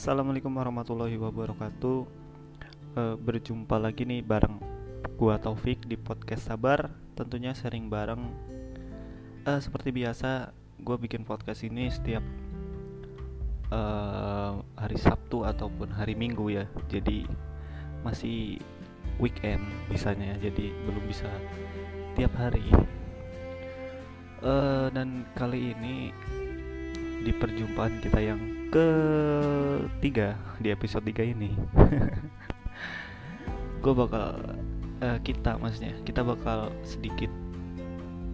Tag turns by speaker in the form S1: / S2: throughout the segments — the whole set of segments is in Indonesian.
S1: Assalamualaikum warahmatullahi wabarakatuh. Uh, berjumpa lagi nih bareng gua Taufik di podcast Sabar. Tentunya sering bareng. Uh, seperti biasa, gua bikin podcast ini setiap uh, hari Sabtu ataupun hari Minggu ya. Jadi masih weekend misalnya. Jadi belum bisa tiap hari. Uh, dan kali ini di perjumpaan kita yang ketiga di episode 3 ini. Gue bakal uh, kita maksudnya kita bakal sedikit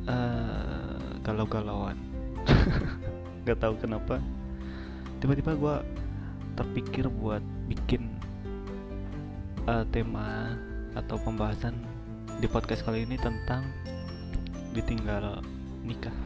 S1: uh, galau-galauan. Nggak tahu kenapa. Tiba-tiba gue terpikir buat bikin uh, tema atau pembahasan di podcast kali ini tentang ditinggal nikah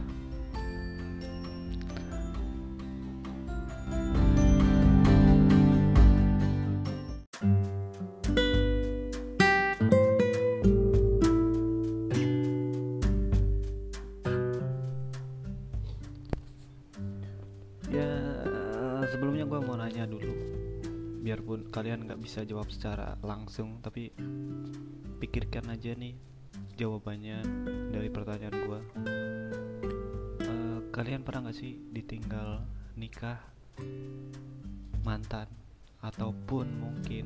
S1: biarpun kalian nggak bisa jawab secara langsung tapi pikirkan aja nih jawabannya dari pertanyaan gue uh, kalian pernah nggak sih ditinggal nikah mantan ataupun mungkin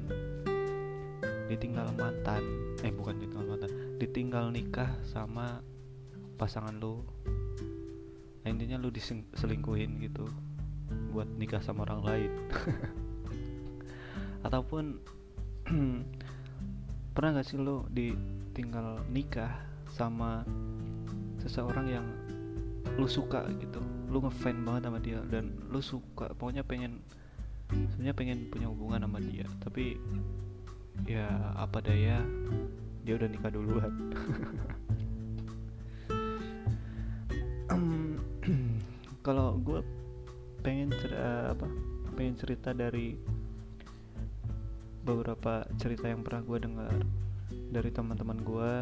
S1: ditinggal mantan? Eh bukan ditinggal mantan ditinggal nikah sama pasangan lu. Nah, intinya lu diselingkuhin gitu buat nikah sama orang lain. Ataupun pernah gak sih lo ditinggal nikah sama seseorang yang lu suka gitu? Lu ngefan banget sama dia dan lu suka pokoknya pengen sebenarnya pengen punya hubungan sama dia tapi ya apa daya dia udah nikah duluan. Kalau gue pengen cerita apa pengen cerita dari beberapa cerita yang pernah gue dengar dari teman-teman gue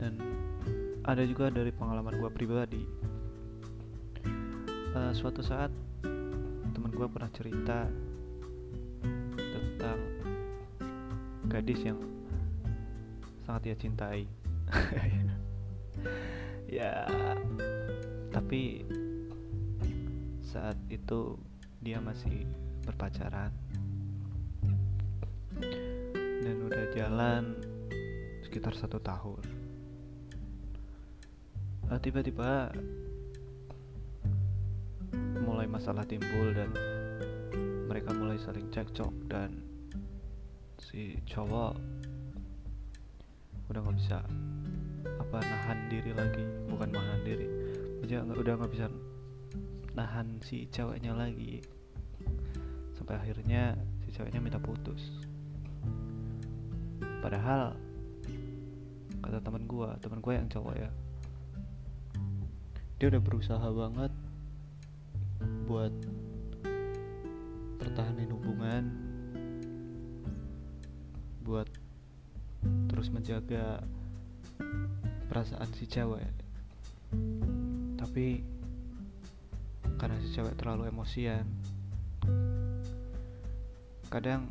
S1: dan ada juga dari pengalaman gue pribadi. Uh, suatu saat teman gue pernah cerita tentang gadis yang sangat dia cintai. Ya tapi saat itu dia masih berpacaran. Dan udah jalan sekitar satu tahun. Nah, tiba-tiba mulai masalah timbul dan mereka mulai saling cekcok dan si cowok udah nggak bisa apa nahan diri lagi. Bukan nahan diri aja udah nggak bisa nahan si ceweknya lagi. Sampai akhirnya si ceweknya minta putus. Padahal kata teman gue teman gue yang cowok ya dia udah berusaha banget buat pertahanin hubungan buat terus menjaga perasaan si cewek. Tapi karena si cewek terlalu emosian. Kadang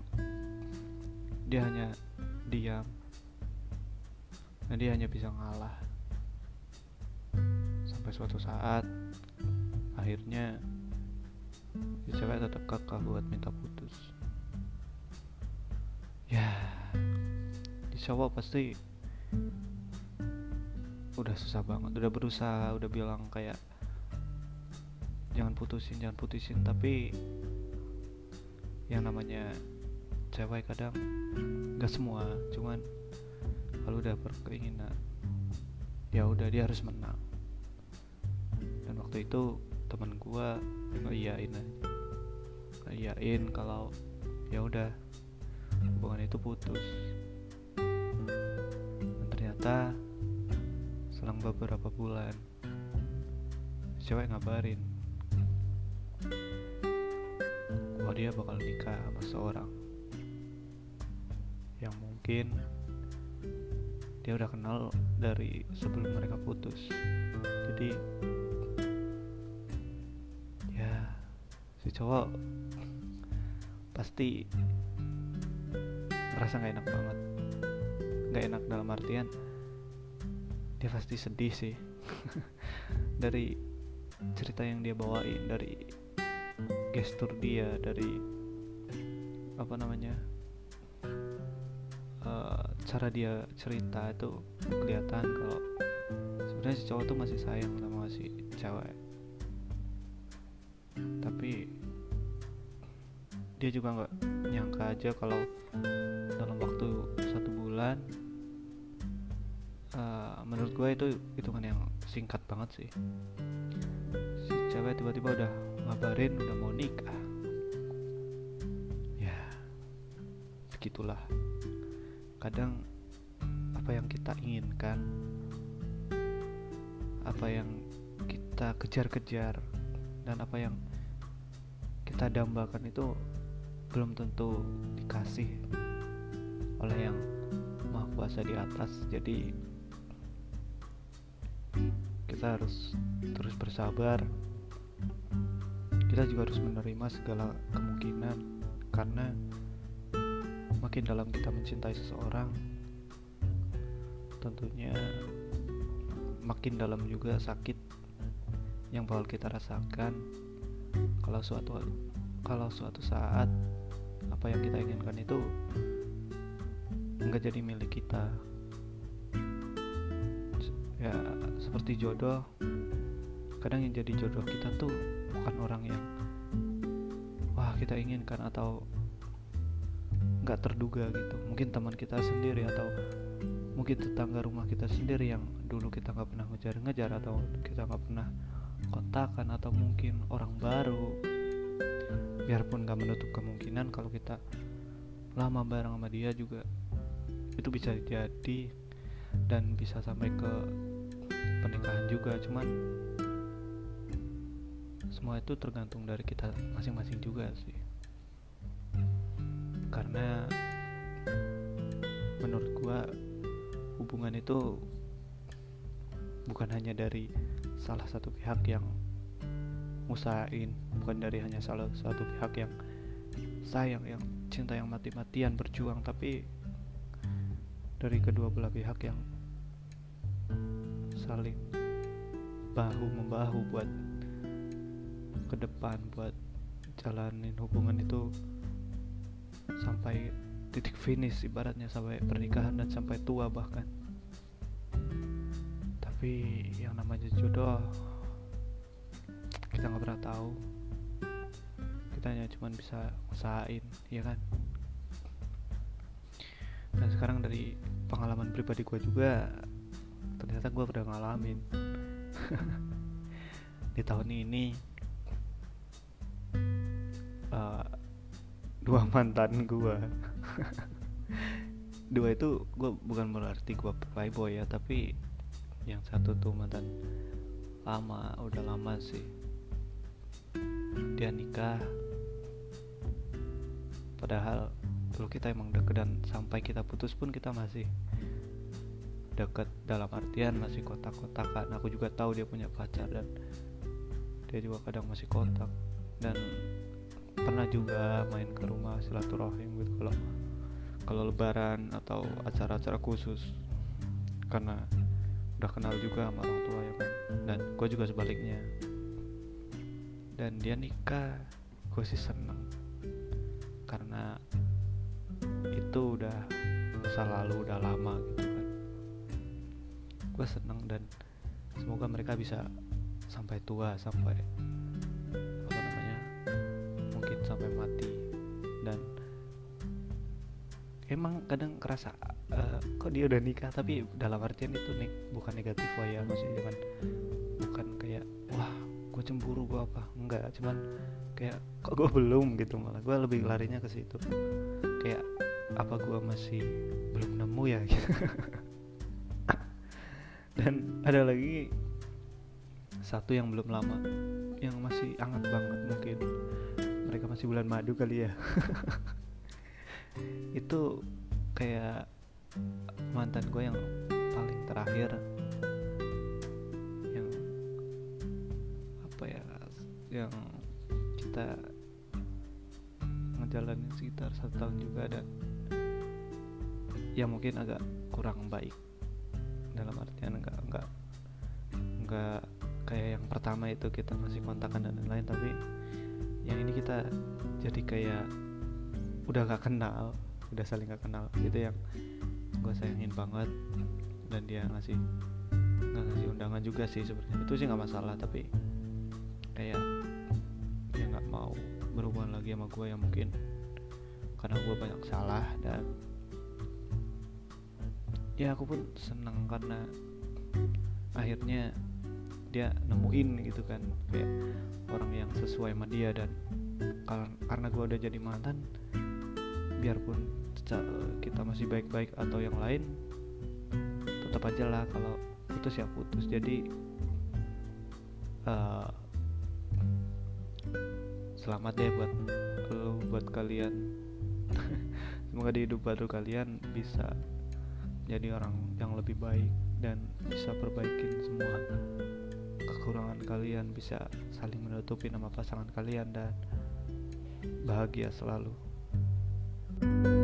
S1: dia hanya diam. Dan dia hanya bisa ngalah. Sampai suatu saat akhirnya si cewek tetap kekeh buat minta putus. Ya di cowok pasti udah susah banget udah berusaha udah bilang kayak jangan putusin jangan putusin. Tapi yang namanya cewek kadang nggak semua. Cuman kalau udah berkeinginan ya udah dia harus menang. Dan waktu itu teman gua iyain aja. Iyain kalau ya udah hubungan itu putus. Dan ternyata selang beberapa bulan cewek ngabarin bahwa dia bakal nikah sama seorang yang mungkin dia udah kenal dari sebelum mereka putus. Jadi ya si cowok pasti merasa nggak enak banget. Nggak enak dalam artian dia pasti sedih sih. Dari cerita yang dia bawain dari gestur dia dari apa namanya uh, cara dia cerita itu kelihatan kalau sebenarnya si cowok tuh masih sayang sama si cewek. Tapi dia juga nggak nyangka aja kalau dalam waktu satu bulan uh, menurut gue itu hitungan yang singkat banget sih. Si cewek tiba-tiba udah ngabarin udah mau nikah. Ya begitulah kadang apa yang kita inginkan apa yang kita kejar-kejar dan apa yang kita dambakan itu belum tentu dikasih oleh yang maha kuasa di atas. Jadi kita harus terus bersabar kita juga harus menerima segala kemungkinan karena makin dalam kita mencintai seseorang tentunya makin dalam juga sakit yang bakal kita rasakan. Kalau suatu kalau suatu saat apa yang kita inginkan itu enggak jadi milik kita. Ya seperti jodoh kadang yang jadi jodoh kita tuh bukan orang yang wah kita inginkan atau nggak terduga gitu. Mungkin teman kita sendiri atau mungkin tetangga rumah kita sendiri yang dulu kita nggak pernah ngejar-ngejar atau kita nggak pernah kontakan atau mungkin orang baru. Biarpun nggak menutup kemungkinan kalau kita lama bareng sama dia juga itu bisa jadi dan bisa sampai ke pernikahan juga. Cuman semua itu tergantung dari kita masing-masing juga sih. Karena menurut gua hubungan itu bukan hanya dari salah satu pihak yang ngusahain bukan dari hanya salah satu pihak yang sayang yang cinta yang mati-matian berjuang tapi dari kedua belah pihak yang saling bahu membahu buat ke depan buat jalanin hubungan itu sampai titik finish ibaratnya sampai pernikahan dan sampai tua bahkan. Tapi yang namanya jodoh kita nggak pernah tahu. Kita hanya cuma bisa usahain ya kan? Dan sekarang dari pengalaman pribadi gue juga ternyata gue udah ngalamin. Di tahun ini dua mantan gue dua itu gue bukan berarti gue playboy ya tapi yang satu tuh mantan lama udah lama sih. Dia nikah. Padahal dulu kita emang deket dan sampai kita putus pun kita masih deket. Dalam artian masih kotak-kotakan aku juga tahu dia punya pacar dan dia juga kadang masih kontak dan pernah juga main ke rumah silaturahim gitu kalau kalau lebaran atau acara-acara khusus. Karena udah kenal juga sama orang tua ya kan. Dan gue juga sebaliknya. Dan dia nikah gue sih seneng. Karena itu udah masa lalu udah lama gitu kan. Gue seneng dan semoga mereka bisa sampai tua sampai sampai mati. Dan emang kadang kerasa uh, kok dia udah nikah tapi dalam artian itu nih bukan negatif lah ya maksudnya kan bukan kayak wah gue cemburu gue apa enggak cuman kayak kok gue belum gitu malah. Gue lebih larinya ke situ. Kayak apa gue masih belum nemu ya? Dan ada lagi satu yang belum lama yang masih hangat banget mungkin mereka masih bulan madu kali ya. Itu kayak mantan gue yang paling terakhir. Yang apa ya yang kita ngejalanin sekitar satu tahun juga dan ya mungkin agak kurang baik. Dalam artian enggak enggak enggak kayak yang pertama itu kita masih kontakan dan lain-lain tapi yang ini kita jadi kayak udah gak kenal udah saling gak kenal. Gitu yang gue sayangin banget dan dia ngasih ngasih undangan juga sih sebenarnya. Itu sih nggak masalah tapi kayak dia nggak mau berhubungan lagi sama gue yang mungkin karena gue banyak salah dan ya aku pun seneng karena akhirnya dia nemuin gitu kan. Kayak orang yang sesuai sama dia dan karena gue udah jadi mantan biarpun kita masih baik-baik atau yang lain tetap aja lah kalau putus ya putus. Jadi uh, selamat deh buat lo buat kalian. Semoga di hidup baru kalian bisa jadi orang yang lebih baik dan bisa perbaikin semua kekurangan kalian bisa saling menutupi nama pasangan kalian dan bahagia selalu. thank you